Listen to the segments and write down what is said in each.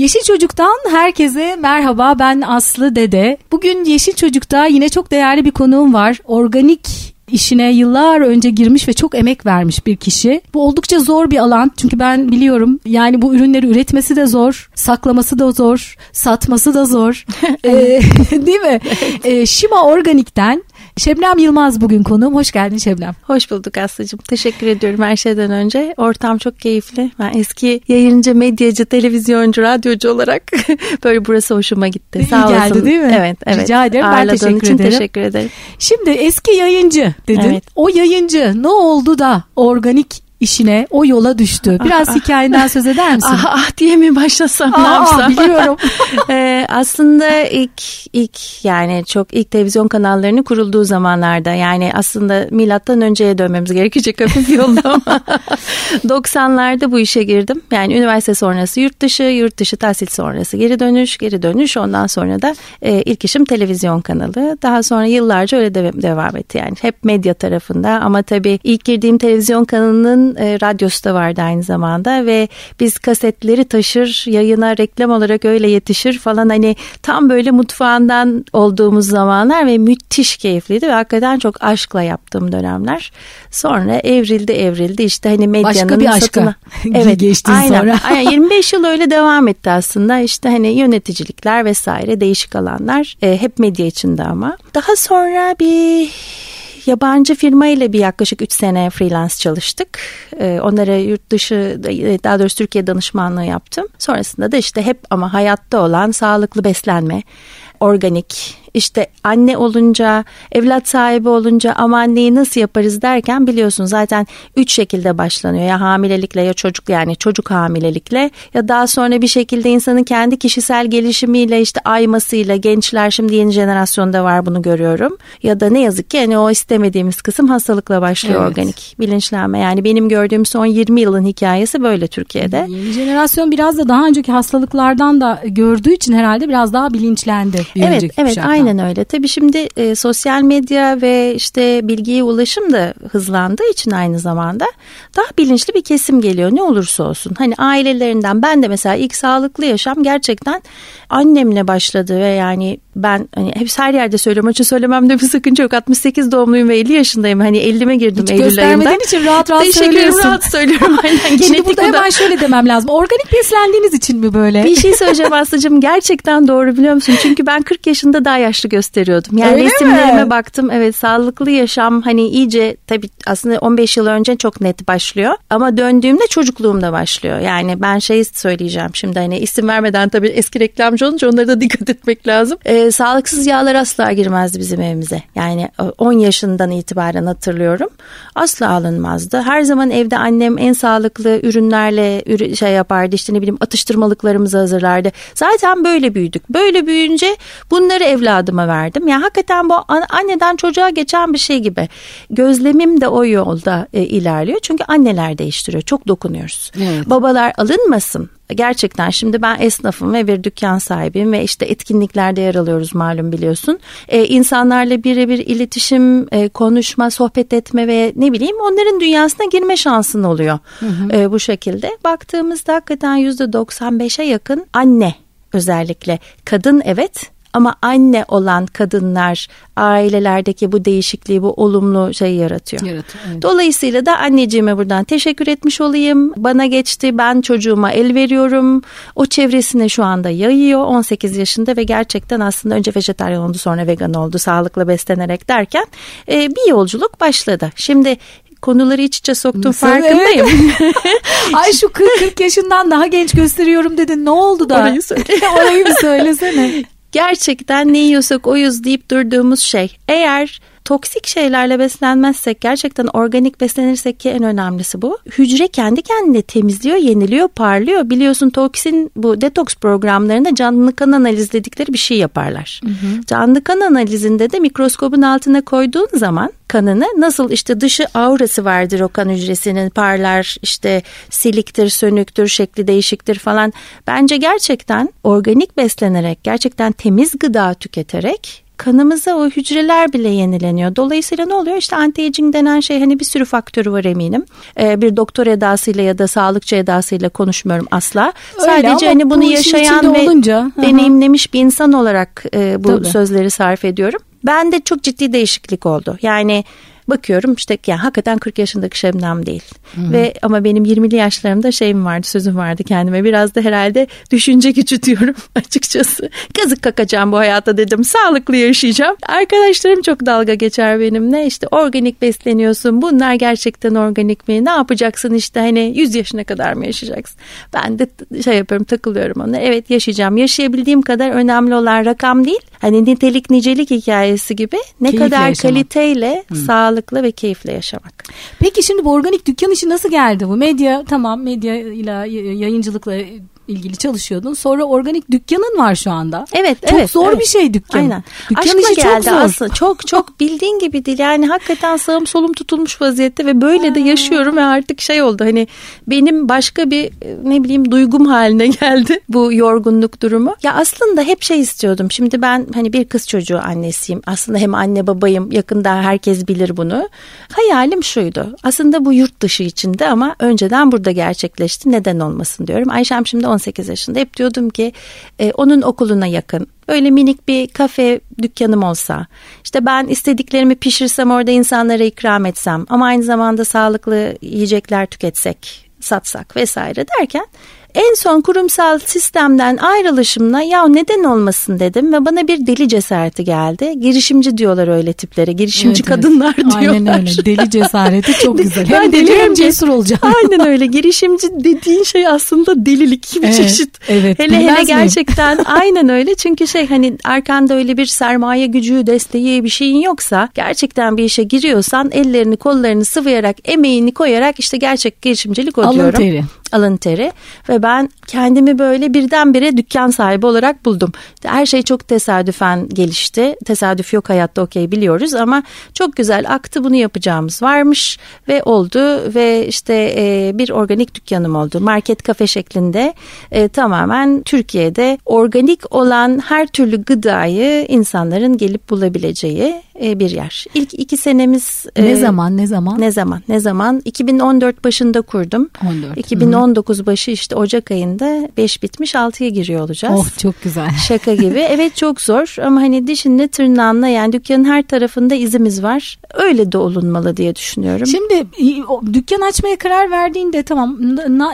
Yeşil Çocuk'tan herkese merhaba ben Aslı Dede. Bugün Yeşil Çocuk'ta yine çok değerli bir konuğum var. Organik işine yıllar önce girmiş ve çok emek vermiş bir kişi. Bu oldukça zor bir alan çünkü ben biliyorum yani bu ürünleri üretmesi de zor, saklaması da zor, satması da zor. ee, değil mi? Ee, Şima Organik'ten Şebnem Yılmaz bugün konuğum. Hoş geldin Şebnem. Hoş bulduk Aslı'cığım. Teşekkür ediyorum her şeyden önce. Ortam çok keyifli. Ben eski yayıncı, medyacı, televizyoncu, radyocu olarak böyle burası hoşuma gitti. İyi Sağ geldi olasın. değil mi? Evet, evet. Rica ederim. Ben teşekkür için ederim. teşekkür ederim. Şimdi eski yayıncı dedin. Evet. O yayıncı ne oldu da organik işine o yola düştü. Biraz ah, hikayenden söz eder misin? Ah, ah diye mi başlasam ah, ne yapsam? Biliyorum. ee, aslında ilk ilk yani çok ilk televizyon kanallarının kurulduğu zamanlarda yani aslında milattan önceye dönmemiz gerekecek hafif yolda ama 90'larda bu işe girdim. Yani üniversite sonrası yurt dışı, yurt dışı tahsil sonrası geri dönüş, geri dönüş ondan sonra da e, ilk işim televizyon kanalı. Daha sonra yıllarca öyle de, devam etti yani. Hep medya tarafında ama tabii ilk girdiğim televizyon kanalının e, radyosu da vardı aynı zamanda ve biz kasetleri taşır yayına reklam olarak öyle yetişir falan hani tam böyle mutfağından olduğumuz zamanlar ve müthiş keyifliydi ve hakikaten çok aşkla yaptığım dönemler. Sonra evrildi evrildi işte hani medyanın Başka bir satına. evet, geçtin aynen, sonra. aynen 25 yıl öyle devam etti aslında işte hani yöneticilikler vesaire değişik alanlar e, hep medya içinde ama. Daha sonra bir yabancı firma ile bir yaklaşık 3 sene freelance çalıştık. Ee, onlara yurt dışı daha doğrusu Türkiye danışmanlığı yaptım. Sonrasında da işte hep ama hayatta olan sağlıklı beslenme, organik, işte anne olunca, evlat sahibi olunca ama anneyi nasıl yaparız derken biliyorsun zaten üç şekilde başlanıyor. Ya hamilelikle ya çocuk yani çocuk hamilelikle ya daha sonra bir şekilde insanın kendi kişisel gelişimiyle işte aymasıyla gençler şimdi yeni jenerasyonda var bunu görüyorum. Ya da ne yazık ki hani o istemediğimiz kısım hastalıkla başlıyor evet. organik bilinçlenme. Yani benim gördüğüm son 20 yılın hikayesi böyle Türkiye'de. Yeni jenerasyon biraz da daha önceki hastalıklardan da gördüğü için herhalde biraz daha bilinçlendi. Evet evet kuşaktan. aynen öyle. Tabii şimdi e, sosyal medya ve işte bilgiye ulaşım da hızlandığı için aynı zamanda daha bilinçli bir kesim geliyor ne olursa olsun. Hani ailelerinden ben de mesela ilk sağlıklı yaşam gerçekten annemle başladı ve yani ben hani hep her yerde söylüyorum için söylememde bir sakınca yok. 68 doğumluyum ve 50 yaşındayım. Hani 50'me girdim Hiç Eylül ayında. göstermediğin için rahat rahat Teşekkür söylüyorsun. rahat söylüyorum. Aynen. Şimdi burada hemen şöyle demem lazım. Organik beslendiğiniz için mi böyle? Bir şey söyleyeceğim Aslı'cığım. Gerçekten doğru biliyor musun? Çünkü ben 40 yaşında daha yaşlı gösteriyordum. Yani Öyle resimlerime mi? baktım. Evet sağlıklı yaşam hani iyice tabii aslında 15 yıl önce çok net başlıyor. Ama döndüğümde çocukluğumda başlıyor. Yani ben şey söyleyeceğim şimdi hani isim vermeden tabii eski reklamcı olunca onlara da dikkat etmek lazım. Ee, sağlıksız yağlar asla girmezdi bizim evimize. Yani 10 yaşından itibaren hatırlıyorum. Asla alınmazdı. Her zaman evde annem en sağlıklı ürünlerle şey yapardı. İşte ne bileyim atıştırmalıklarımızı hazırlardı. Zaten böyle büyüdük. Böyle büyüyünce bunları evladıma verdim. Yani hakikaten bu anneden çocuğa geçen bir şey gibi. Gözlemim de o yolda e, ilerliyor. Çünkü anneler değiştiriyor. Çok dokunuyoruz. Evet. Babalar alınmasın gerçekten şimdi ben esnafım ve bir dükkan sahibiyim ve işte etkinliklerde yer alıyoruz malum biliyorsun. Ee, insanlarla birebir iletişim, e, konuşma, sohbet etme ve ne bileyim onların dünyasına girme şansın oluyor hı hı. E, bu şekilde. Baktığımızda hakikaten yüzde 95'e yakın anne özellikle kadın evet ama anne olan kadınlar ailelerdeki bu değişikliği, bu olumlu şeyi yaratıyor. yaratıyor evet. Dolayısıyla da anneciğime buradan teşekkür etmiş olayım. Bana geçti, ben çocuğuma el veriyorum. O çevresine şu anda yayıyor 18 yaşında ve gerçekten aslında önce vejetaryen oldu sonra vegan oldu sağlıklı beslenerek derken e, bir yolculuk başladı. Şimdi konuları iç içe soktum farkındayım. Evet. Ay şu 40, 40 yaşından daha genç gösteriyorum dedin ne oldu da? Orayı söyle. Orayı bir söylesene gerçekten ne yiyorsak oyuz deyip durduğumuz şey. Eğer toksik şeylerle beslenmezsek gerçekten organik beslenirsek ki en önemlisi bu. Hücre kendi kendine temizliyor, yeniliyor, parlıyor. Biliyorsun toksin bu detoks programlarında canlı kan analizledikleri bir şey yaparlar. Hı hı. Canlı kan analizinde de mikroskobun altına koyduğun zaman kanını nasıl işte dışı aurası vardır o kan hücresinin parlar işte siliktir, sönüktür, şekli değişiktir falan. Bence gerçekten organik beslenerek, gerçekten temiz gıda tüketerek kanımıza o hücreler bile yenileniyor. Dolayısıyla ne oluyor? İşte anti-aging denen şey hani bir sürü faktörü var eminim. Ee, bir doktor edasıyla ya da sağlıkçı edasıyla konuşmuyorum asla. Öyle Sadece hani bunu yaşayan ve olunca, deneyimlemiş bir insan olarak e, bu Tabii. sözleri sarf ediyorum. Ben de çok ciddi değişiklik oldu. Yani bakıyorum işte yani hakikaten 40 yaşındaki Şebnem değil. Hı-hı. Ve ama benim 20'li yaşlarımda şeyim vardı sözüm vardı kendime. Biraz da herhalde düşünce gücü diyorum açıkçası. Kazık kakacağım bu hayata dedim. Sağlıklı yaşayacağım. Arkadaşlarım çok dalga geçer benimle. İşte organik besleniyorsun. Bunlar gerçekten organik mi? Ne yapacaksın işte hani 100 yaşına kadar mı yaşayacaksın? Ben de şey yapıyorum takılıyorum ona. Evet yaşayacağım. Yaşayabildiğim kadar önemli olan rakam değil. Hani nitelik nicelik hikayesi gibi ne Keyifle kadar yaşamak. kaliteyle Hı. sağlıklı ve keyifle yaşamak. Peki şimdi bu organik dükkan işi nasıl geldi bu? Medya tamam medya ile yayıncılıkla ilgili çalışıyordun. Sonra organik dükkanın var şu anda. Evet, çok evet. zor evet. bir şey dükkan. Aynen. Dükkan Aşkla işi geldi çok zor. aslında. Çok çok bildiğin gibi değil. Yani hakikaten sağım solum tutulmuş vaziyette ve böyle de yaşıyorum ve artık şey oldu. Hani benim başka bir ne bileyim duygum haline geldi bu yorgunluk durumu. Ya aslında hep şey istiyordum. Şimdi ben hani bir kız çocuğu annesiyim. Aslında hem anne babayım. Yakında herkes bilir bunu. Hayalim şuydu. Aslında bu yurt dışı içinde ama önceden burada gerçekleşti. Neden olmasın diyorum. Ayşem şimdi 10 18 yaşında. Hep diyordum ki e, onun okuluna yakın. Böyle minik bir kafe dükkanım olsa işte ben istediklerimi pişirsem orada insanlara ikram etsem ama aynı zamanda sağlıklı yiyecekler tüketsek satsak vesaire derken en son kurumsal sistemden ayrılışımla ya neden olmasın dedim ve bana bir deli cesareti geldi. Girişimci diyorlar öyle tiplere. Girişimci evet, kadınlar evet. diyorlar. Aynen öyle. Deli cesareti çok güzel. Hem deli hem cesur olacak. Aynen öyle. Girişimci dediğin şey aslında delilik bir evet, çeşit. Evet. Hele hele miyim? gerçekten aynen öyle. Çünkü şey hani arkanda öyle bir sermaye gücü, desteği bir şeyin yoksa gerçekten bir işe giriyorsan ellerini kollarını sıvayarak emeğini koyarak işte gerçek girişimcilik o Alın diyorum. Teri alın teri ve ben kendimi böyle birdenbire dükkan sahibi olarak buldum. Her şey çok tesadüfen gelişti. Tesadüf yok hayatta okey biliyoruz ama çok güzel aktı bunu yapacağımız varmış ve oldu ve işte e, bir organik dükkanım oldu. Market kafe şeklinde e, tamamen Türkiye'de organik olan her türlü gıdayı insanların gelip bulabileceği e, bir yer. İlk iki senemiz... Ne e, zaman ne zaman? Ne zaman ne zaman? 2014 başında kurdum. 14. 2019 başı işte Ocak ayında 5 bitmiş 6'ya giriyor olacağız. Oh çok güzel. Şaka gibi. Evet çok zor ama hani dişinle tırnağınla yani dükkanın her tarafında izimiz var. Öyle de olunmalı diye düşünüyorum. Şimdi dükkan açmaya karar verdiğinde tamam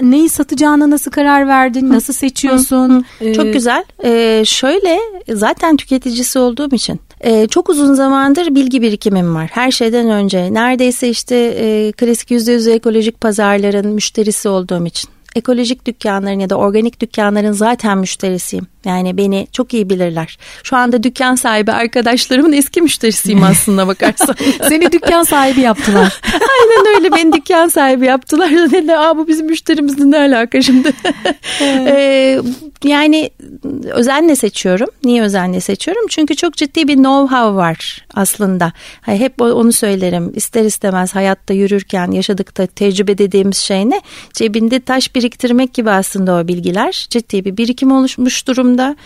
neyi satacağına nasıl karar verdin? Nasıl seçiyorsun? Ee... Çok güzel. Ee, şöyle zaten tüketicisi olduğum için ee, çok uzun zamandır bilgi birikimim var. Her şeyden önce neredeyse işte e, klasik %100 ekolojik pazarların müşterisi olduğum için ekolojik dükkanların ya da organik dükkanların zaten müşterisiyim. Yani beni çok iyi bilirler. Şu anda dükkan sahibi arkadaşlarımın eski müşterisiyim aslında bakarsan. Seni dükkan sahibi yaptılar. Aynen öyle beni dükkan sahibi yaptılar. Dediler aa bu bizim müşterimizle ne alaka şimdi? ee, yani özenle seçiyorum. Niye özenle seçiyorum? Çünkü çok ciddi bir know-how var aslında. Hep onu söylerim. İster istemez hayatta yürürken yaşadıkta tecrübe dediğimiz şey ne? Cebinde taş biriktirmek gibi aslında o bilgiler. Ciddi bir birikim oluşmuş durumda. Holanda.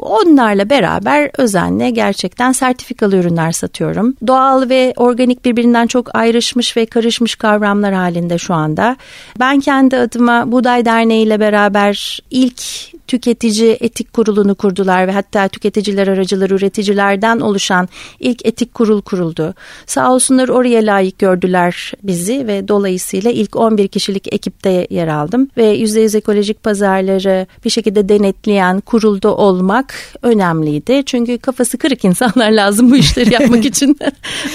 Onlarla beraber özenle gerçekten sertifikalı ürünler satıyorum. Doğal ve organik birbirinden çok ayrışmış ve karışmış kavramlar halinde şu anda. Ben kendi adıma Buğday Derneği ile beraber ilk tüketici etik kurulunu kurdular ve hatta tüketiciler aracıları üreticilerden oluşan ilk etik kurul kuruldu. Sağ olsunlar oraya layık gördüler bizi ve dolayısıyla ilk 11 kişilik ekipte yer aldım ve %100 ekolojik pazarları bir şekilde denetleyen kurulda olmak önemliydi. Çünkü kafası kırık insanlar lazım bu işleri yapmak için.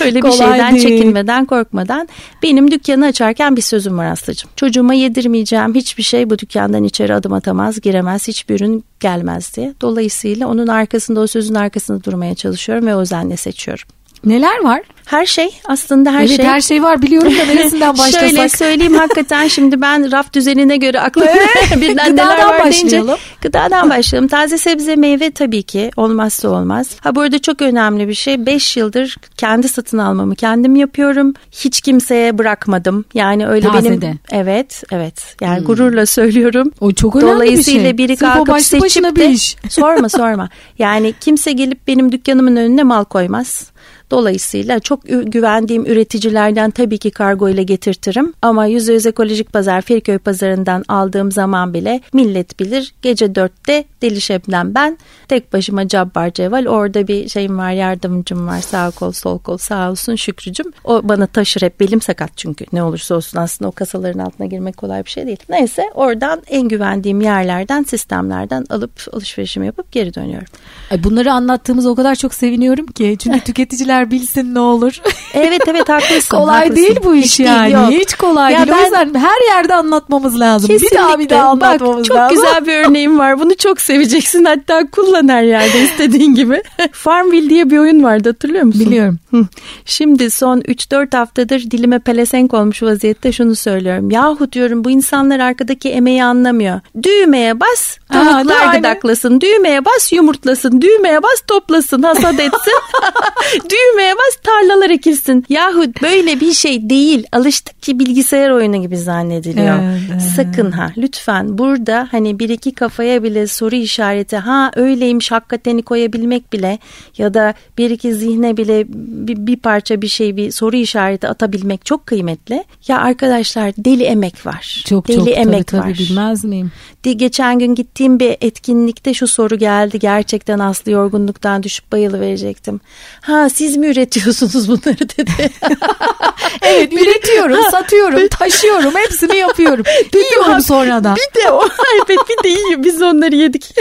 Öyle bir şeyden değil. çekinmeden, korkmadan. Benim dükkanı açarken bir sözüm var Aslı'cığım. Çocuğuma yedirmeyeceğim hiçbir şey bu dükkandan içeri adım atamaz, giremez, hiçbir ürün gelmez diye. Dolayısıyla onun arkasında, o sözün arkasında durmaya çalışıyorum ve özenle seçiyorum. Neler var? Her şey aslında her evet, şey. her şey var biliyorum da neresinden başlasak. Şöyle söyleyeyim hakikaten şimdi ben raf düzenine göre aklıma birden Gıdadan neler var başlayalım. deyince. Gıdadan başlayalım. Taze sebze meyve tabii ki olmazsa olmaz. Ha bu arada çok önemli bir şey. 5 yıldır kendi satın almamı kendim yapıyorum. Hiç kimseye bırakmadım. Yani öyle Taze de. benim. Evet evet. Yani gururla söylüyorum. O çok önemli Dolayısıyla bir şey. biri Sırf kalkıp seçip bir de iş. sorma sorma. Yani kimse gelip benim dükkanımın önüne mal koymaz. Dolayısıyla çok güvendiğim üreticilerden tabii ki kargo ile getirtirim. Ama %100 ekolojik pazar Feriköy pazarından aldığım zaman bile millet bilir. Gece dörtte Deli Şebnem ben tek başıma Cabbar Ceval. Orada bir şeyim var yardımcım var sağ kol sol kol sağ olsun Şükrücüm. O bana taşır hep belim sakat çünkü ne olursa olsun aslında o kasaların altına girmek kolay bir şey değil. Neyse oradan en güvendiğim yerlerden sistemlerden alıp alışverişimi yapıp geri dönüyorum. Ay, Bunları anlattığımız o kadar çok seviniyorum ki. Çünkü tüketiciler bilsin ne olur. Evet evet haklısın. kolay haklısın. değil bu iş Hiç değil, yani. yok. Hiç kolay Ya değil. O ben- yüzden her yerde anlatmamız lazım. Bir daha bir daha Kesinlikle. anlatmamız Bak, çok lazım. güzel bir örneğim var. Bunu çok seveceksin. Hatta kullan her yerde istediğin gibi. Farmville diye bir oyun vardı hatırlıyor musun? Biliyorum. Şimdi son 3-4 haftadır dilime pelesenk olmuş vaziyette şunu söylüyorum. Yahu diyorum bu insanlar arkadaki emeği anlamıyor. Düğmeye bas Aa, değil tavuklar Aynen. gıdaklasın. Düğmeye bas yumurtlasın. Düğmeye bas toplasın hasat etsin. Düğmeye bas tarlalar ekilsin. Yahu böyle bir şey değil. Alıştık ki bilgisayar oyunu gibi zannediliyor. Evet, evet. Sakın ha lütfen burada hani bir iki kafaya bile soru işareti ha öyleymiş hakikaten koyabilmek bile ya da bir iki zihne bile bir, bir parça bir şey bir soru işareti atabilmek çok kıymetli. Ya arkadaşlar deli emek var. Çok deli çok emek tabii, tabii var. bilmez miyim? De- Geçen gün gittiğim bir etkinlikte şu soru geldi. Gerçekten Aslı yorgunluktan düşüp bayılı verecektim. Ha siz mi üretiyorsunuz bunları dedi. Evet üretiyorum, satıyorum, taşıyorum, hepsini yapıyorum. Yiyorum sonradan. Bir de o evet bir de iyi biz onları yedik.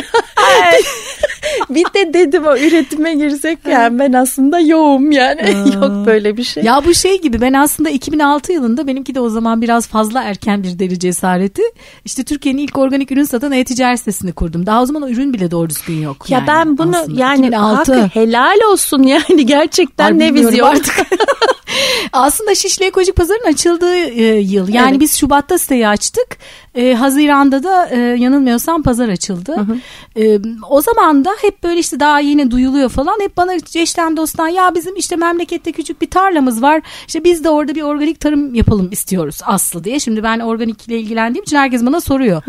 bir de dedim o üretime girsek yani ben aslında yoğum yani yok böyle bir şey. Ya bu şey gibi ben aslında 2006 yılında benimki de o zaman biraz fazla erken bir deri cesareti. İşte Türkiye'nin ilk organik ürün satan e-ticaret sitesini kurdum. Daha o zaman o ürün bile doğru düzgün yok. Ya yani ben bunu aslında. yani 2006. hakkı helal olsun yani gerçekten Ay, ne vizyon. artık. Aslında Şişli Ekolojik Pazar'ın açıldığı e, yıl. Yani Evet. biz Şubat'ta siteyi açtık. E, Haziran'da da e, yanılmıyorsam pazar açıldı. E, o zaman da hep böyle işte daha yeni duyuluyor falan. Hep bana eşten dosttan ya bizim işte memlekette küçük bir tarlamız var. İşte biz de orada bir organik tarım yapalım istiyoruz Aslı diye. Şimdi ben organikle ilgilendiğim için herkes bana soruyor.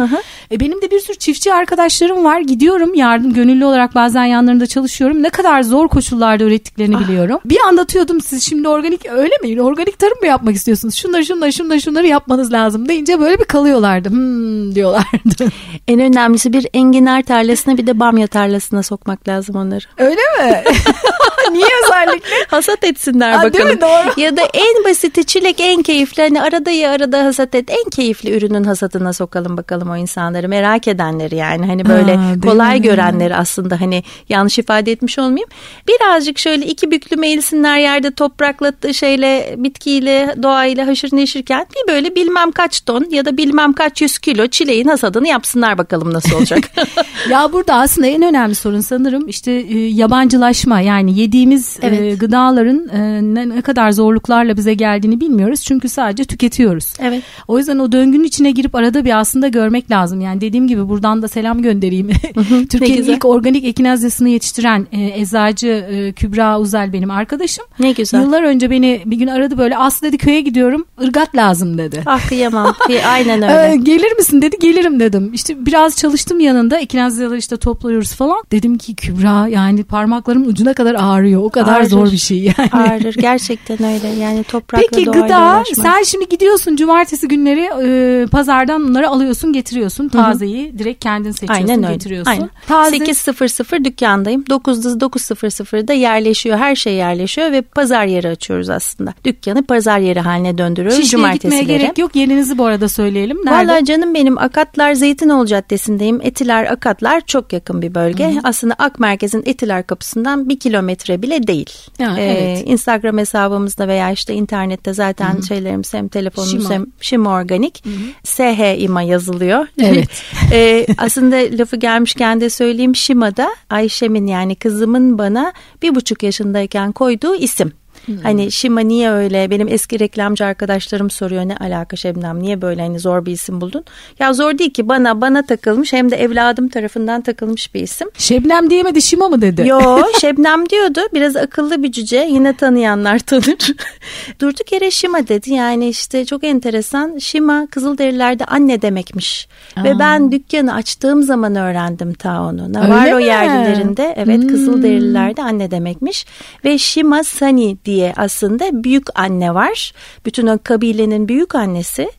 E, benim de bir sürü çiftçi arkadaşlarım var. Gidiyorum yardım gönüllü olarak bazen yanlarında çalışıyorum. Ne kadar zor koşullarda ürettiklerini biliyorum. Bir anlatıyordum siz şimdi organik öyle mi? Organik tarım mı yapmak istiyorsunuz? Şunları şunları şunları şunları yapmanız lazım deyince böyle bir kalıyorlardı. Hmm diyorlardı. En önemlisi bir enginar tarlasına bir de bamya tarlasına sokmak lazım onları. öyle mi? Niye özellikle? Hasat etsinler değil bakalım. mi? Doğru. Ya da en basiti çilek en keyifli. Hani arada ya arada hasat et. En keyifli ürünün hasatına sokalım bakalım o insanları. Merak edenleri yani. Hani böyle değil kolay mi? görenleri aslında hani yanlış ifade etmiş olmayayım. Birazcık şöyle iki büklüm eğilsinler yerde toprakla şeyle bitkiyle doğayla haşır neşirken bir böyle bilmem kaç ton ya da bilmem kaç yüz kilo çileğin hasadını yapsınlar bakalım nasıl olacak. ya burada aslında en önemli sorun sanırım işte e, yabancılaşma yani yediğimiz e, Evet. gıdaların e, ne, kadar zorluklarla bize geldiğini bilmiyoruz çünkü sadece tüketiyoruz. Evet. O yüzden o döngünün içine girip arada bir aslında görmek lazım. Yani dediğim gibi buradan da selam göndereyim. Türkiye'nin ilk organik ekinazyasını yetiştiren eczacı Kübra Uzel benim arkadaşım. Ne güzel. Yıllar önce beni bir gün aradı böyle Aslı dedi köye gidiyorum ırgat lazım dedi. Ah kıyamam. Kıy- Aynen öyle. Gelir misin dedi gelirim dedim. İşte biraz çalıştım yanında ekinazyaları işte topluyoruz falan. Dedim ki Kübra yani parmaklarımın ucuna kadar ağrıyor. O kadar Ağrır. zor bir şey yani. Ağrır gerçekten öyle yani toprakla Peki gıda uğraşmak. sen şimdi gidiyorsun cumartesi günleri e, pazardan bunları alıyorsun getiriyorsun. Tazeyi direkt kendin seçiyorsun Aynen öyle. getiriyorsun. Aynen. Taze 8.00 dükkandayım. 9'da 9.00'da yerleşiyor. Her şey yerleşiyor ve pazar yeri açıyoruz aslında. Dükkanı pazar yeri haline döndürüyoruz Şişli'ye gitmeye cumartesileri. gerek yok. Yerinizi bu arada söyleyelim. Nerede? Vallahi canım benim Akatlar Zeytinoğlu Caddesi'ndeyim. Etiler Akatlar çok yakın bir bölge. Aslında Ak Merkez'in Etiler kapısından bir kilometre bile değil. Ha, Ee, evet. Instagram hesabımızda veya işte internette zaten şeylerimiz hem telefonumuz Şima. hem Şima Organik. SH İMA yazılıyor. Evet. Ee, aslında lafı gelmişken de söyleyeyim Şima'da Ayşem'in yani kızımın bana bir buçuk yaşındayken koyduğu isim. Hmm. Hani Şima niye öyle? Benim eski reklamcı arkadaşlarım soruyor ne alaka Şebnem niye böyle hani zor bir isim buldun? Ya zor değil ki bana bana takılmış hem de evladım tarafından takılmış bir isim. Şebnem diyemedi Şima mı dedi? Yo Şebnem diyordu. Biraz akıllı bir cüce. Yine tanıyanlar tanır. Durduk yere Şima dedi. Yani işte çok enteresan. Şima Kızılderililerde anne demekmiş. Aa. Ve ben dükkanı açtığım zaman öğrendim ta onu. Navarro yerlilerinde evet hmm. Kızılderililerde anne demekmiş. Ve Şima Sani diye aslında büyük anne var. Bütün o kabilenin büyük annesi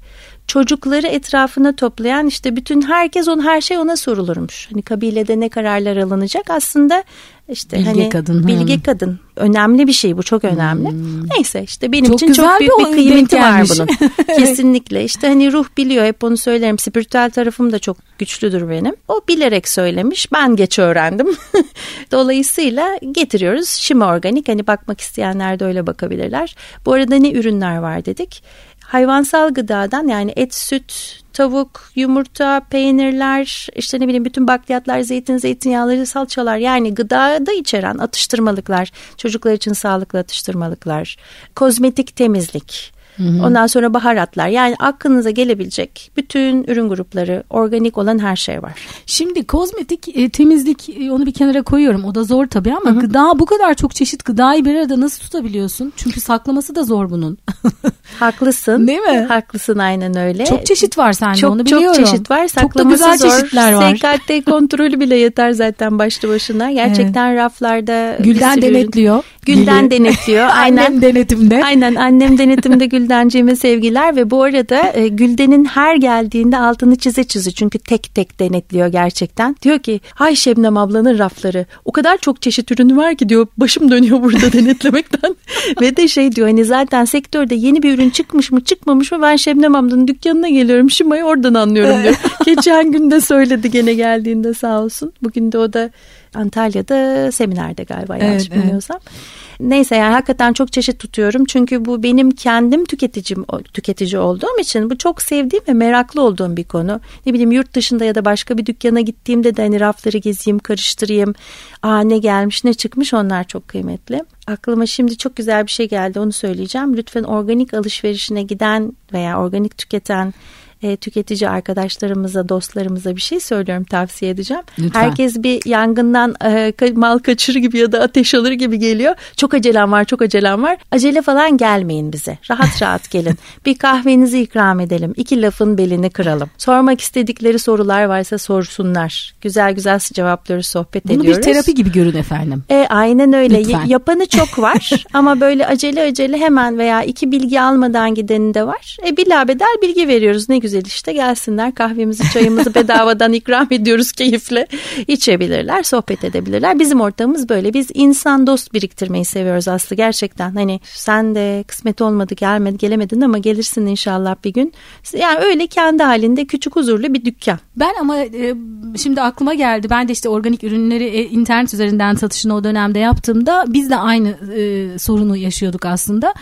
çocukları etrafına toplayan işte bütün herkes on her şey ona sorulurmuş. Hani kabilede ne kararlar alınacak aslında işte bilge hani kadın. bilge ha. kadın önemli bir şey bu çok önemli. Hmm. Neyse işte benim çok için çok büyük bir, bir kıymeti var bunun. Kesinlikle işte hani ruh biliyor hep onu söylerim. Spiritüel tarafım da çok güçlüdür benim. O bilerek söylemiş. Ben geç öğrendim. Dolayısıyla getiriyoruz. Şimdi organik hani bakmak isteyenler de öyle bakabilirler. Bu arada ne ürünler var dedik hayvansal gıdadan yani et, süt, tavuk, yumurta, peynirler, işte ne bileyim bütün bakliyatlar, zeytin, zeytinyağları, salçalar yani gıdada içeren atıştırmalıklar, çocuklar için sağlıklı atıştırmalıklar, kozmetik temizlik, Hı Ondan sonra baharatlar yani aklınıza gelebilecek bütün ürün grupları organik olan her şey var. Şimdi kozmetik e, temizlik e, onu bir kenara koyuyorum o da zor tabii ama Hı-hı. gıda bu kadar çok çeşit gıdayı bir arada nasıl tutabiliyorsun? Çünkü saklaması da zor bunun. Haklısın. Değil mi? Haklısın aynen öyle. Çok çeşit var sende çok, onu biliyorum. Çok çeşit var. Saklaması çok da güzel zor. çeşitler var. SKT kontrolü bile yeter zaten başlı başına. Gerçekten evet. raflarda Gülden denetliyor. Gülden denetliyor. Aynen. Annem denetimde. Aynen annem denetimde Güldenciğime sevgiler ve bu arada e, Gülden'in her geldiğinde altını çize çize çünkü tek tek denetliyor gerçekten. Diyor ki hay Şebnem ablanın rafları o kadar çok çeşit ürünü var ki diyor başım dönüyor burada denetlemekten. ve de şey diyor hani zaten sektörde yeni bir ürün çıkmış mı çıkmamış mı ben Şebnem ablanın dükkanına geliyorum Şima'yı oradan anlıyorum diyor. Geçen gün de söyledi gene geldiğinde sağ olsun. Bugün de o da Antalya'da seminerde galiba yanlış evet, bilmiyorsam. Evet. Neyse yani hakikaten çok çeşit tutuyorum. Çünkü bu benim kendim tüketicim tüketici olduğum için bu çok sevdiğim ve meraklı olduğum bir konu. Ne bileyim yurt dışında ya da başka bir dükkana gittiğimde de hani rafları gezeyim, karıştırayım. Aa ne gelmiş, ne çıkmış onlar çok kıymetli. Aklıma şimdi çok güzel bir şey geldi onu söyleyeceğim. Lütfen organik alışverişine giden veya organik tüketen e, tüketici arkadaşlarımıza, dostlarımıza bir şey söylüyorum, tavsiye edeceğim. Lütfen. Herkes bir yangından e, mal kaçırır gibi ya da ateş alır gibi geliyor. Çok acelem var, çok acelem var. Acele falan gelmeyin bize. Rahat rahat gelin. bir kahvenizi ikram edelim. İki lafın belini kıralım. Sormak istedikleri sorular varsa sorsunlar. Güzel güzel cevaplıyoruz, sohbet Bunu ediyoruz. Bunu bir terapi gibi görün efendim. E, aynen öyle. Lütfen. yapanı çok var ama böyle acele acele hemen veya iki bilgi almadan gideni de var. E, bilabedel bilgi veriyoruz. Ne güzel güzel işte gelsinler kahvemizi çayımızı bedavadan ikram ediyoruz keyifle içebilirler sohbet edebilirler. Bizim ortamımız böyle biz insan dost biriktirmeyi seviyoruz Aslı gerçekten hani sen de kısmet olmadı gelmedi gelemedin ama gelirsin inşallah bir gün. Yani öyle kendi halinde küçük huzurlu bir dükkan. Ben ama e, şimdi aklıma geldi ben de işte organik ürünleri e, internet üzerinden satışını o dönemde yaptığımda biz de aynı e, sorunu yaşıyorduk aslında.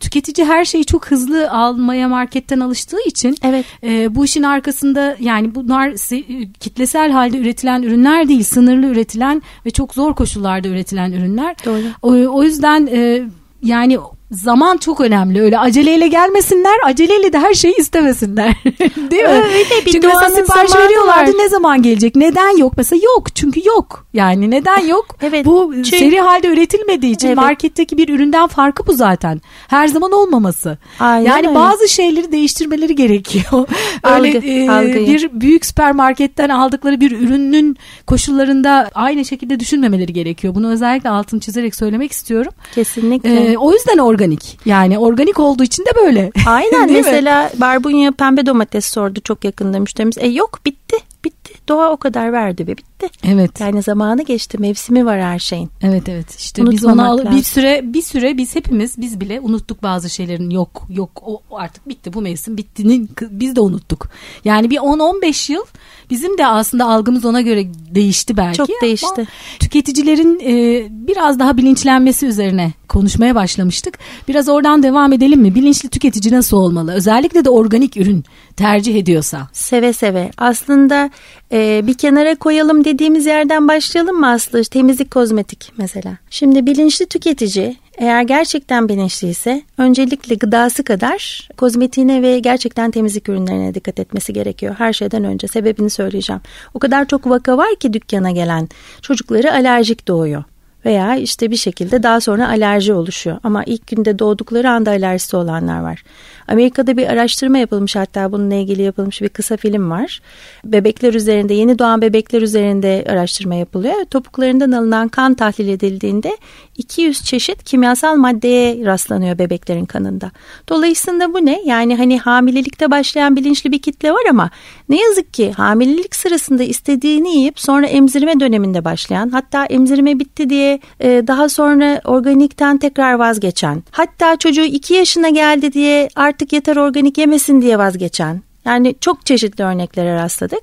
Tüketici her şeyi çok hızlı almaya marketten alıştığı için evet. E, bu işin arkasında yani bunlar kitlesel halde üretilen ürünler değil, sınırlı üretilen ve çok zor koşullarda üretilen ürünler. Doğru. O, o yüzden e, yani zaman çok önemli. Öyle aceleyle gelmesinler, aceleyle de her şeyi istemesinler. Değil mi? Öyle bir Çünkü mesela sipariş veriyorlardı var. ne zaman gelecek? Neden yok? Mesela yok. Çünkü yok. Yani neden yok? evet. Bu Çünkü... seri halde üretilmediği için evet. marketteki bir üründen farkı bu zaten. Her zaman olmaması. Aynen yani öyle. bazı şeyleri değiştirmeleri gerekiyor. Öyle Algı, e, bir büyük süpermarketten aldıkları bir ürünün koşullarında aynı şekilde düşünmemeleri gerekiyor. Bunu özellikle altını çizerek söylemek istiyorum. Kesinlikle. E, o yüzden organ organik. Yani organik olduğu için de böyle. Aynen mesela mi? barbunya pembe domates sordu çok yakında müşterimiz. E yok bitti bitti. Doğa o kadar verdi ve bitti. Evet. Yani zamanı geçti. Mevsimi var her şeyin. Evet evet. İşte biz onu al- bir süre bir süre biz hepimiz biz bile unuttuk bazı şeylerin yok yok o artık bitti bu mevsim bittinin biz de unuttuk. Yani bir 10-15 yıl bizim de aslında algımız ona göre değişti belki. Çok değişti. tüketicilerin e, biraz daha bilinçlenmesi üzerine konuşmaya başlamıştık. Biraz oradan devam edelim mi? Bilinçli tüketici nasıl olmalı? Özellikle de organik ürün tercih ediyorsa. Seve seve. Aslında e, bir kenara koyalım dediğimiz yerden başlayalım mı Aslı? Temizlik kozmetik mesela. Şimdi bilinçli tüketici Eğer gerçekten bilinçliyse öncelikle gıdası kadar kozmetiğine ve gerçekten temizlik ürünlerine dikkat etmesi gerekiyor. Her şeyden önce sebebini söyleyeceğim. O kadar çok vaka var ki dükkana gelen çocukları alerjik doğuyor veya işte bir şekilde daha sonra alerji oluşuyor. Ama ilk günde doğdukları anda alerjisi olanlar var. Amerika'da bir araştırma yapılmış hatta bununla ilgili yapılmış bir kısa film var. Bebekler üzerinde yeni doğan bebekler üzerinde araştırma yapılıyor. Topuklarından alınan kan tahlil edildiğinde 200 çeşit kimyasal maddeye rastlanıyor bebeklerin kanında. Dolayısıyla bu ne? Yani hani hamilelikte başlayan bilinçli bir kitle var ama ne yazık ki hamilelik sırasında istediğini yiyip sonra emzirme döneminde başlayan hatta emzirme bitti diye e, daha sonra organikten tekrar vazgeçen hatta çocuğu 2 yaşına geldi diye artık yeter organik yemesin diye vazgeçen yani çok çeşitli örneklere rastladık.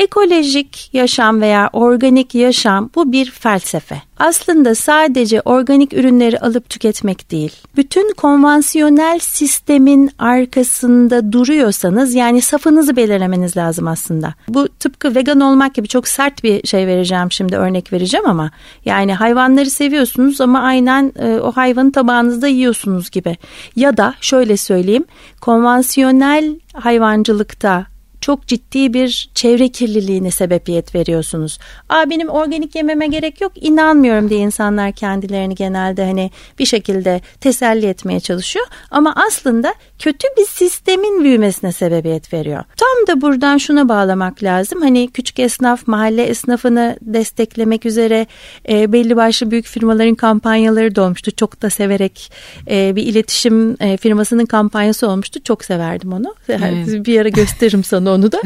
Ekolojik yaşam veya organik yaşam bu bir felsefe. Aslında sadece organik ürünleri alıp tüketmek değil. Bütün konvansiyonel sistemin arkasında duruyorsanız yani safınızı belirlemeniz lazım aslında. Bu tıpkı vegan olmak gibi çok sert bir şey vereceğim şimdi örnek vereceğim ama yani hayvanları seviyorsunuz ama aynen e, o hayvanı tabağınızda yiyorsunuz gibi. Ya da şöyle söyleyeyim konvansiyonel hayvancılıkta çok ciddi bir çevre kirliliğine sebebiyet veriyorsunuz. Aa benim organik yememe gerek yok inanmıyorum diye insanlar kendilerini genelde hani bir şekilde teselli etmeye çalışıyor. Ama aslında kötü bir sistemin büyümesine sebebiyet veriyor. Tam da buradan şuna bağlamak lazım. Hani küçük esnaf mahalle esnafını desteklemek üzere e, belli başlı büyük firmaların kampanyaları da olmuştu. Çok da severek e, bir iletişim e, firmasının kampanyası olmuştu. Çok severdim onu. Evet. Bir ara gösteririm sana onu da.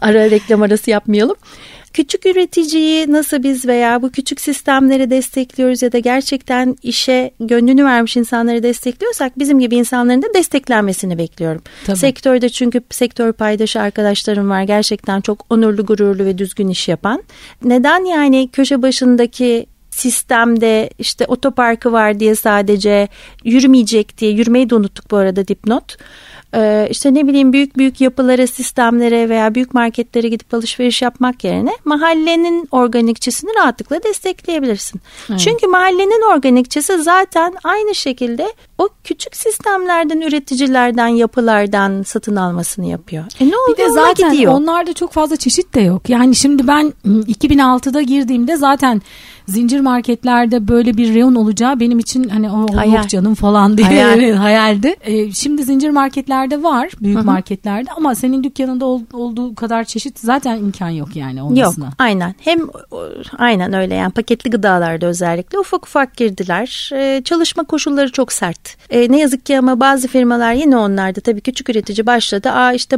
Ara reklam arası yapmayalım. Küçük üreticiyi nasıl biz veya bu küçük sistemleri destekliyoruz ya da gerçekten işe gönlünü vermiş insanları destekliyorsak bizim gibi insanların da desteklenmesini bekliyorum. Tabii. Sektörde çünkü sektör paydaşı arkadaşlarım var gerçekten çok onurlu, gururlu ve düzgün iş yapan. Neden yani köşe başındaki sistemde işte otoparkı var diye sadece yürümeyecek diye yürümeyi de unuttuk bu arada dipnot e, işte ne bileyim büyük büyük yapılara, sistemlere veya büyük marketlere gidip alışveriş yapmak yerine mahallenin organikçisini rahatlıkla destekleyebilirsin. Evet. Çünkü mahallenin organikçisi zaten aynı şekilde o küçük sistemlerden, üreticilerden, yapılardan satın almasını yapıyor. E ne oldu? Bir de zaten gidiyor. onlarda çok fazla çeşit de yok. Yani şimdi ben 2006'da girdiğimde zaten zincir marketlerde böyle bir reyon olacağı benim için hani o Hayal. canım falan diye Hayal. hayaldi. E, şimdi zincir marketlerde var büyük Hı-hı. marketlerde ama senin dükkanında ol, olduğu kadar çeşit zaten imkan yok yani olmasına. Yok aynen hem aynen öyle yani paketli gıdalarda özellikle ufak ufak girdiler. E, çalışma koşulları çok sert. E, ne yazık ki ama bazı firmalar yine onlarda tabii küçük üretici başladı. Aa işte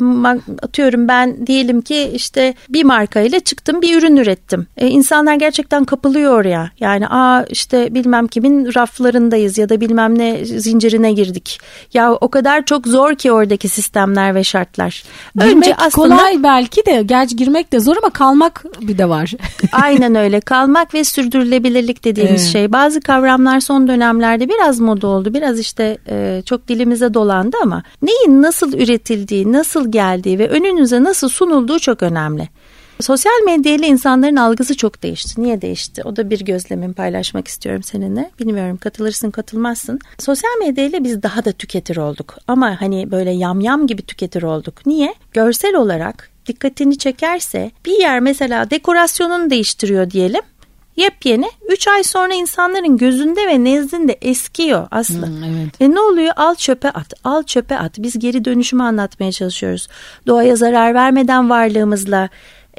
atıyorum ben diyelim ki işte bir markayla çıktım bir ürün ürettim. E, insanlar gerçekten kapılıyor oraya. Yani aa işte bilmem kimin raflarındayız ya da bilmem ne zincirine girdik. Ya o kadar çok zor ki oradaki sistemler ve şartlar. Girmek Önce aslında kolay belki de gerçi girmek de zor ama kalmak bir de var. aynen öyle kalmak ve sürdürülebilirlik dediğimiz evet. şey. Bazı kavramlar son dönemlerde biraz moda oldu. Biraz işte e, çok dilimize dolandı ama neyin nasıl üretildiği, nasıl geldiği ve önünüze nasıl sunulduğu çok önemli. Sosyal medyayla insanların algısı çok değişti. Niye değişti? O da bir gözlemimi paylaşmak istiyorum seninle. Bilmiyorum katılırsın katılmazsın. Sosyal medyayla biz daha da tüketir olduk. Ama hani böyle yamyam gibi tüketir olduk. Niye? Görsel olarak dikkatini çekerse bir yer mesela dekorasyonunu değiştiriyor diyelim yepyeni 3 ay sonra insanların gözünde ve nezdinde eskiyor aslında. Hmm, evet. Ve ne oluyor? Al çöpe at, al çöpe at. Biz geri dönüşümü anlatmaya çalışıyoruz. Doğaya zarar vermeden varlığımızla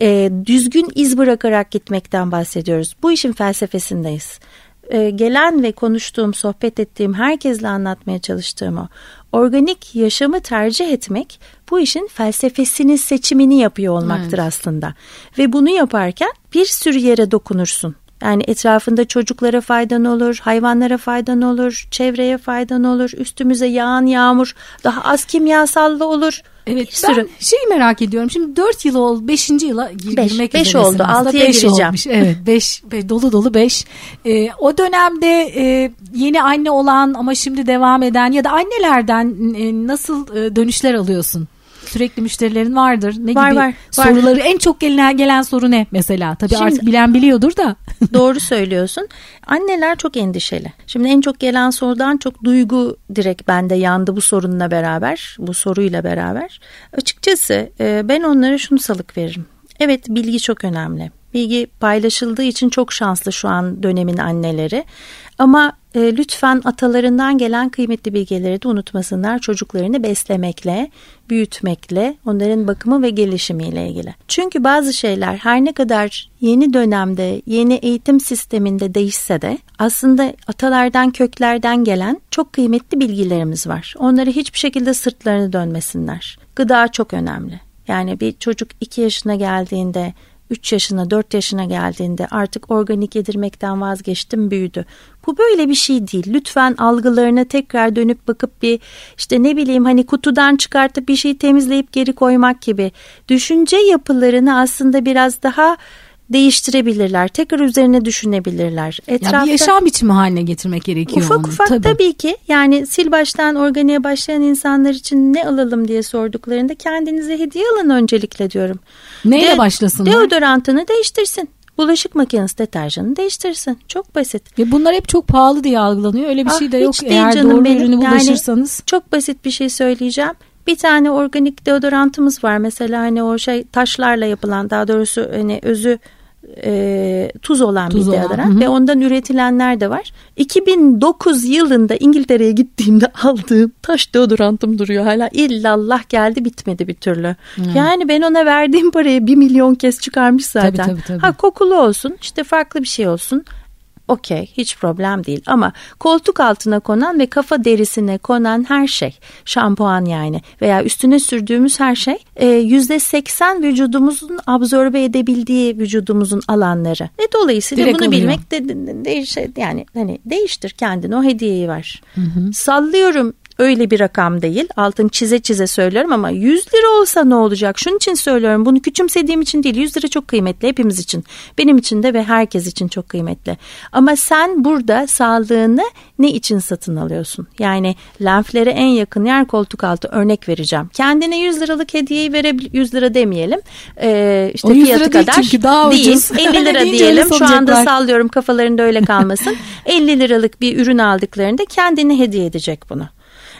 e, düzgün iz bırakarak gitmekten bahsediyoruz. Bu işin felsefesindeyiz. E, gelen ve konuştuğum, sohbet ettiğim, herkesle anlatmaya çalıştığım o organik yaşamı tercih etmek bu işin felsefesinin seçimini yapıyor olmaktır evet. aslında. Ve bunu yaparken bir sürü yere dokunursun. Yani etrafında çocuklara faydan olur, hayvanlara faydan olur, çevreye faydan olur, üstümüze yağan yağmur daha az kimyasallı olur. Evet bir ben sürü. şeyi merak ediyorum. Şimdi 4 yıl oldu 5. yıla girmek 5 oldu 6'ya gireceğim. Olmuş. Evet 5 dolu dolu 5. Ee, o dönemde e, yeni anne olan ama şimdi devam eden ya da annelerden e, nasıl e, dönüşler alıyorsun? Sürekli müşterilerin vardır. Ne var, gibi var, soruları var. en çok gelen gelen soru ne mesela? Tabii Şimdi, artık bilen biliyordur da. doğru söylüyorsun. Anneler çok endişeli. Şimdi en çok gelen sorudan çok duygu direkt bende yandı bu sorunla beraber, bu soruyla beraber. Açıkçası e, ben onlara şunu salık veririm. Evet bilgi çok önemli. Bilgi paylaşıldığı için çok şanslı şu an dönemin anneleri. Ama e, lütfen atalarından gelen kıymetli bilgileri de unutmasınlar çocuklarını beslemekle, büyütmekle, onların bakımı ve gelişimiyle ilgili. Çünkü bazı şeyler her ne kadar yeni dönemde, yeni eğitim sisteminde değişse de aslında atalardan, köklerden gelen çok kıymetli bilgilerimiz var. Onları hiçbir şekilde sırtlarını dönmesinler. Gıda çok önemli. Yani bir çocuk 2 yaşına geldiğinde 3 yaşına 4 yaşına geldiğinde artık organik yedirmekten vazgeçtim büyüdü. Bu böyle bir şey değil. Lütfen algılarına tekrar dönüp bakıp bir işte ne bileyim hani kutudan çıkartıp bir şey temizleyip geri koymak gibi düşünce yapılarını aslında biraz daha değiştirebilirler. Tekrar üzerine düşünebilirler. Etrafta, ya bir yaşam biçimi haline getirmek gerekiyor ufak onu. Ufak tabii. tabii ki yani sil baştan organiğe başlayan insanlar için ne alalım diye sorduklarında kendinize hediye alın öncelikle diyorum. Neyle De, başlasınlar? Deodorantını değiştirsin. Bulaşık makinesi deterjanı değiştirsin. Çok basit. Ve bunlar hep çok pahalı diye algılanıyor. Öyle bir ah, şey de yok. Eğer canım doğru benim. ürünü bulaşırsanız. Yani çok basit bir şey söyleyeceğim. Bir tane organik deodorantımız var mesela hani o şey taşlarla yapılan daha doğrusu hani özü e, tuz olan tuz bir deodorant ve ondan üretilenler de var. 2009 yılında İngiltere'ye gittiğimde aldığım taş deodorantım duruyor hala. İllallah geldi bitmedi bir türlü. Hı. Yani ben ona verdiğim parayı bir milyon kez çıkarmış zaten. Tabii, tabii, tabii. Ha kokulu olsun işte farklı bir şey olsun okey hiç problem değil ama koltuk altına konan ve kafa derisine konan her şey şampuan yani veya üstüne sürdüğümüz her şey e, yüzde seksen vücudumuzun absorbe edebildiği vücudumuzun alanları. Ve dolayısıyla Direkt bunu oluyor. bilmek de, de, de, yani hani değiştir kendini o hediyeyi var. Hı hı. Sallıyorum öyle bir rakam değil. Altın çize çize söylüyorum ama 100 lira olsa ne olacak? Şunun için söylüyorum. Bunu küçümsediğim için değil. 100 lira çok kıymetli hepimiz için. Benim için de ve herkes için çok kıymetli. Ama sen burada sağlığını ne için satın alıyorsun? Yani lenflere en yakın yer koltuk altı örnek vereceğim. Kendine 100 liralık hediyeyi verebil 100 lira demeyelim. Ee, işte o 100 fiyatı lira kadar çünkü daha değil. Ucuz. 50 lira diyelim. Şu anda sallıyorum kafalarında öyle kalmasın. 50 liralık bir ürün aldıklarında kendini hediye edecek bunu.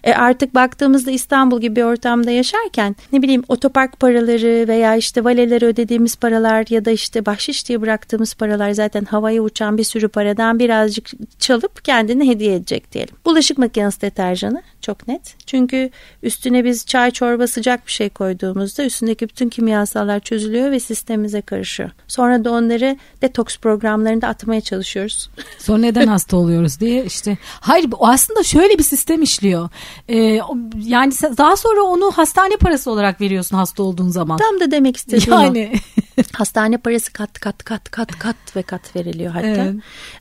E artık baktığımızda İstanbul gibi bir ortamda yaşarken ne bileyim otopark paraları veya işte valelere ödediğimiz paralar ya da işte bahşiş diye bıraktığımız paralar zaten havaya uçan bir sürü paradan birazcık çalıp kendini hediye edecek diyelim. Bulaşık makinesi deterjanı çok net. Çünkü üstüne biz çay çorba sıcak bir şey koyduğumuzda üstündeki bütün kimyasallar çözülüyor ve sistemimize karışıyor. Sonra da onları detoks programlarında atmaya çalışıyoruz. Sonra neden hasta oluyoruz diye işte. Hayır aslında şöyle bir sistem işliyor. Ee, yani daha sonra onu hastane parası olarak veriyorsun hasta olduğun zaman. Tam da demek istediğim yani. Hastane parası kat kat kat kat kat ve kat veriliyor hatta. Evet.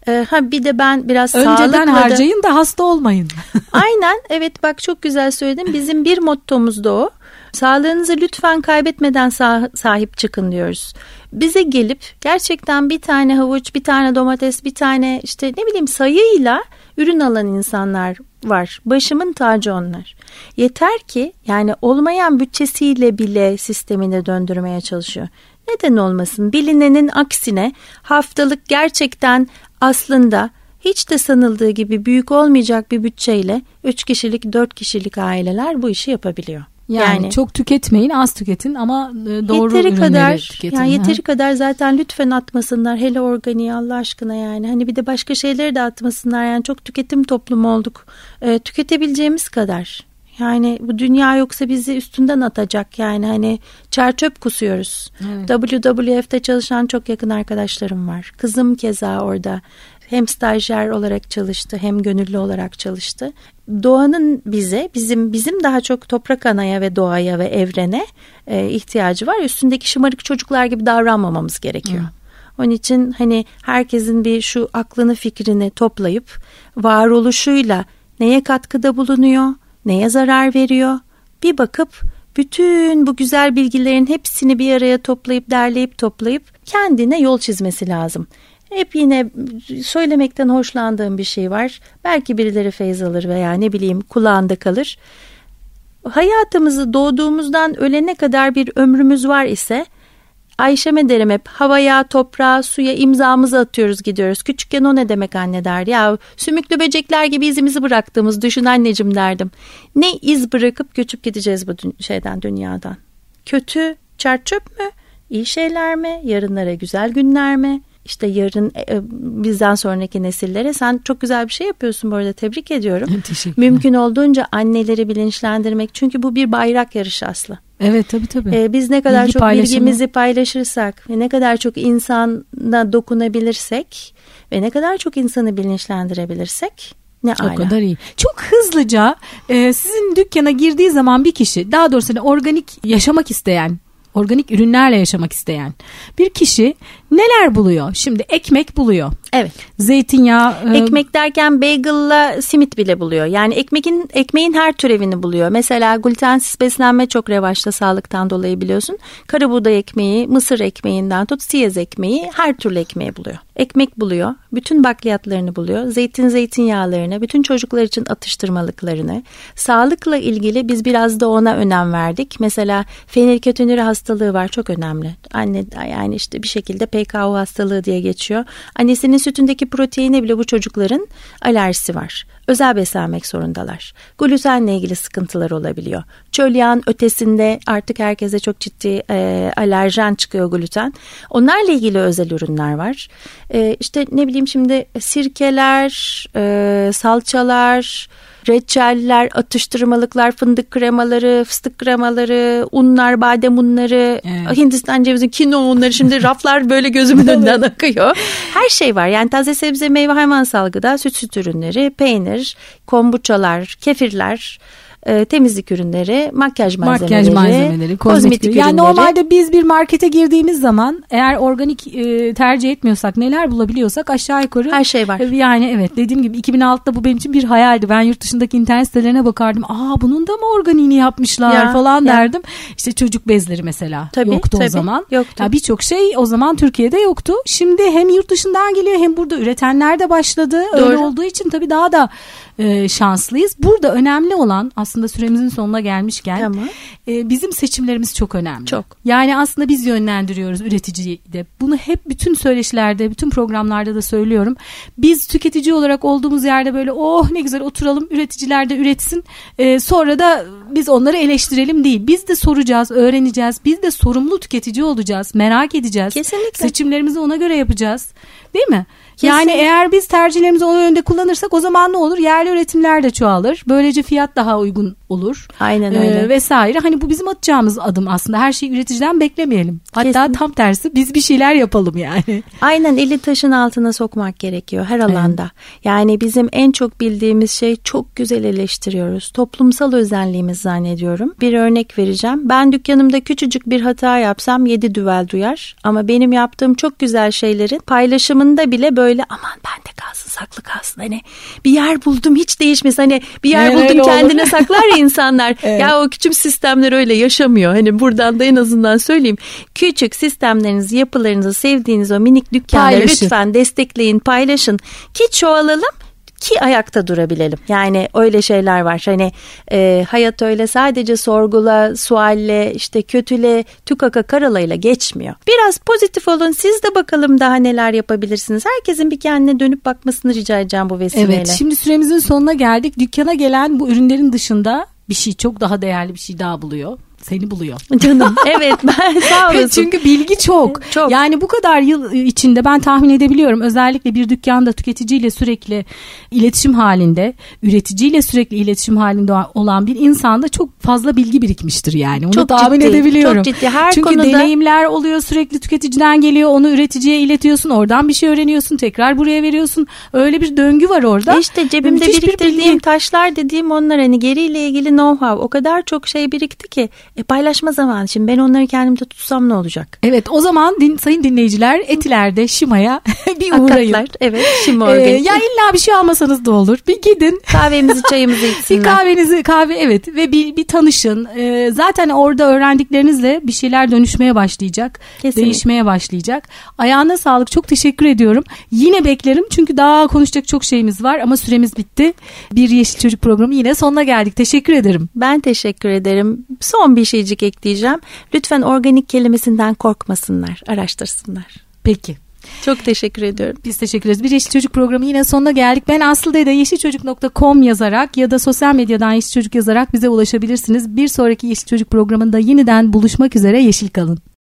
Ee, ha bir de ben biraz Önceden harcayın da hasta olmayın. Aynen evet bak çok güzel söyledin. Bizim bir mottomuz da o. Sağlığınızı lütfen kaybetmeden sah- sahip çıkın diyoruz. Bize gelip gerçekten bir tane havuç, bir tane domates, bir tane işte ne bileyim sayıyla ürün alan insanlar var. Başımın tacı onlar. Yeter ki yani olmayan bütçesiyle bile sistemini döndürmeye çalışıyor. Neden olmasın? Bilinenin aksine haftalık gerçekten aslında hiç de sanıldığı gibi büyük olmayacak bir bütçeyle 3 kişilik 4 kişilik aileler bu işi yapabiliyor. Yani, yani çok tüketmeyin, az tüketin ama e, doğru yeteri ürünleri kadar, tüketin. Yani yeteri ha. kadar zaten lütfen atmasınlar. Hele organiği Allah aşkına yani. Hani bir de başka şeyleri de atmasınlar. Yani çok tüketim toplumu olduk. Ee, tüketebileceğimiz kadar. Yani bu dünya yoksa bizi üstünden atacak yani hani çer çöp kusuyoruz. Evet. WWF'de çalışan çok yakın arkadaşlarım var. Kızım keza orada hem stajyer olarak çalıştı hem gönüllü olarak çalıştı. Doğanın bize bizim bizim daha çok toprak anaya ve doğaya ve evrene e, ihtiyacı var. Üstündeki şımarık çocuklar gibi davranmamamız gerekiyor. Hı. Onun için hani herkesin bir şu aklını fikrini toplayıp varoluşuyla neye katkıda bulunuyor, neye zarar veriyor bir bakıp bütün bu güzel bilgilerin hepsini bir araya toplayıp derleyip toplayıp kendine yol çizmesi lazım. Hep yine söylemekten hoşlandığım bir şey var. Belki birileri feyz alır veya ne bileyim kulağında kalır. hayatımızı doğduğumuzdan ölene kadar bir ömrümüz var ise Ayşem'e derim hep havaya, toprağa, suya imzamızı atıyoruz gidiyoruz. Küçükken o ne demek anne der. Ya sümüklü böcekler gibi izimizi bıraktığımız düşün anneciğim derdim. Ne iz bırakıp göçüp gideceğiz bu şeyden dünyadan. Kötü çerçöp mü? İyi şeyler mi? Yarınlara güzel günler mi? İşte yarın e, bizden sonraki nesillere sen çok güzel bir şey yapıyorsun bu arada tebrik ediyorum. Mümkün olduğunca anneleri bilinçlendirmek çünkü bu bir bayrak yarışı aslı. Evet tabii tabii. Ee, biz ne kadar Bilgi çok paylaşımı. bilgimizi paylaşırsak ve ne kadar çok insana dokunabilirsek ve ne kadar çok insanı bilinçlendirebilirsek ne o ala. kadar iyi. Çok hızlıca e, sizin dükkana girdiği zaman bir kişi daha doğrusu hani organik yaşamak isteyen organik ürünlerle yaşamak isteyen bir kişi neler buluyor? Şimdi ekmek buluyor. Evet. Zeytinyağı. E... Ekmek derken bagel'la simit bile buluyor. Yani ekmeğin ekmeğin her türevini buluyor. Mesela glutensiz beslenme çok revaçta sağlıktan dolayı biliyorsun. Kara buğday ekmeği, mısır ekmeğinden tut siyez ekmeği her türlü ekmeği buluyor. Ekmek buluyor. Bütün bakliyatlarını buluyor. Zeytin zeytinyağlarını, bütün çocuklar için atıştırmalıklarını. Sağlıkla ilgili biz biraz da ona önem verdik. Mesela fenilketonuri hastalığı var çok önemli. Anne yani işte bir şekilde PKO hastalığı diye geçiyor. Annesinin sütündeki proteine bile bu çocukların alerjisi var. Özel beslenmek zorundalar. Glutenle ilgili sıkıntılar olabiliyor. Çöl yağın ötesinde artık herkese çok ciddi e, alerjen çıkıyor gluten. Onlarla ilgili özel ürünler var. E, işte ne bileyim şimdi sirkeler, e, salçalar, reçeller, atıştırmalıklar, fındık kremaları, fıstık kremaları, unlar, badem unları, evet. Hindistan cevizi, kino unları şimdi raflar böyle gözümün önünden akıyor. Her şey var. Yani taze sebze, meyve, hayvan salgıda, süt süt ürünleri, peynir, kombuçalar, kefirler, e, temizlik ürünleri, makyaj malzemeleri, makyaj malzemeleri kozmetik ürünleri. Yani normalde biz bir markete girdiğimiz zaman eğer organik e, tercih etmiyorsak neler bulabiliyorsak aşağı yukarı her şey var. E, yani evet dediğim gibi 2006'da bu benim için bir hayaldi. Ben yurt dışındaki internet sitelerine bakardım. Aa bunun da mı organiğini yapmışlar ya, falan ya. derdim. İşte çocuk bezleri mesela tabii, yoktu tabii, o zaman. Yoktu. Ya birçok şey o zaman Türkiye'de yoktu. Şimdi hem yurt dışından geliyor hem burada üretenler de başladı. Doğru. Öyle olduğu için tabii daha da e, şanslıyız. Burada önemli olan aslında süremizin sonuna gelmişken tamam. e, bizim seçimlerimiz çok önemli. Çok. Yani aslında biz yönlendiriyoruz üreticiyi de. Bunu hep bütün söyleşilerde, bütün programlarda da söylüyorum. Biz tüketici olarak olduğumuz yerde böyle oh ne güzel oturalım üreticiler de üretsin. E, sonra da biz onları eleştirelim değil. Biz de soracağız, öğreneceğiz. Biz de sorumlu tüketici olacağız. Merak edeceğiz. Kesinlikle. Seçimlerimizi ona göre yapacağız. Değil mi? Yani eğer biz tercihlerimizi o yönde kullanırsak o zaman ne olur? Yerli üretimler de çoğalır. Böylece fiyat daha uygun olur. Aynen öyle. Ee, vesaire. Hani bu bizim atacağımız adım aslında. Her şeyi üreticiden beklemeyelim. Hatta Kesin. tam tersi biz bir şeyler yapalım yani. Aynen eli taşın altına sokmak gerekiyor her alanda. Evet. Yani bizim en çok bildiğimiz şey çok güzel eleştiriyoruz. Toplumsal özelliğimiz zannediyorum. Bir örnek vereceğim. Ben dükkanımda küçücük bir hata yapsam yedi düvel duyar. Ama benim yaptığım çok güzel şeylerin paylaşımında bile böyle aman bende kalsın saklı kalsın. Hani bir yer buldum hiç değişmez. Hani bir yer evet, buldum kendine saklar ya insanlar. evet. Ya o küçük sistemler öyle yaşamıyor. Hani buradan da en azından söyleyeyim. Küçük sistemlerinizi, yapılarınızı, sevdiğiniz o minik dükkanları paylaşın. lütfen destekleyin, paylaşın ki çoğalalım ki ayakta durabilelim. Yani öyle şeyler var. Hani e, hayat öyle sadece sorgula, sualle, işte kötüle, tükaka karalayla geçmiyor. Biraz pozitif olun. Siz de bakalım daha neler yapabilirsiniz. Herkesin bir kendine dönüp bakmasını rica edeceğim bu vesileyle. Evet şimdi süremizin sonuna geldik. Dükkana gelen bu ürünlerin dışında bir şey çok daha değerli bir şey daha buluyor seni buluyor. Canım evet ben sağ olasın. Çünkü bilgi çok. çok. Yani bu kadar yıl içinde ben tahmin edebiliyorum. Özellikle bir dükkanda tüketiciyle sürekli iletişim halinde, üreticiyle sürekli iletişim halinde olan bir insanda çok fazla bilgi birikmiştir yani. Onu çok tahmin ciddi, edebiliyorum. Çok ciddi. Her Çünkü konuda... deneyimler oluyor sürekli tüketiciden geliyor. Onu üreticiye iletiyorsun. Oradan bir şey öğreniyorsun. Tekrar buraya veriyorsun. Öyle bir döngü var orada. İşte cebimde Müthiş biriktirdiğim bir taşlar dediğim onlar hani geriyle ilgili know-how o kadar çok şey birikti ki E paylaşma zamanı. Şimdi ben onları kendimde tutsam ne olacak? Evet o zaman din, sayın dinleyiciler Etiler'de Şima'ya bir uğrayın. Hakikatler, evet Şima Ee, ya illa bir şey almasanız da olur. Bir gidin. Kahvemizi çayımızı içsinler. Bir kahvenizi kahve evet ve bir bir tanışın. Ee, zaten orada öğrendiklerinizle bir şeyler dönüşmeye başlayacak. Kesinlikle. Değişmeye başlayacak. Ayağına sağlık. Çok teşekkür ediyorum. Yine beklerim çünkü daha konuşacak çok şeyimiz var ama süremiz bitti. Bir Yeşil Çocuk programı yine sonuna geldik. Teşekkür ederim. Ben teşekkür ederim. Son bir şeycik ekleyeceğim. Lütfen organik kelimesinden korkmasınlar, araştırsınlar. Peki. Çok teşekkür ediyorum. Biz teşekkür ederiz. Bir Yeşil Çocuk programı yine sonuna geldik. Ben Aslı Dede yeşilçocuk.com yazarak ya da sosyal medyadan Yeşil Çocuk yazarak bize ulaşabilirsiniz. Bir sonraki Yeşil Çocuk programında yeniden buluşmak üzere yeşil kalın.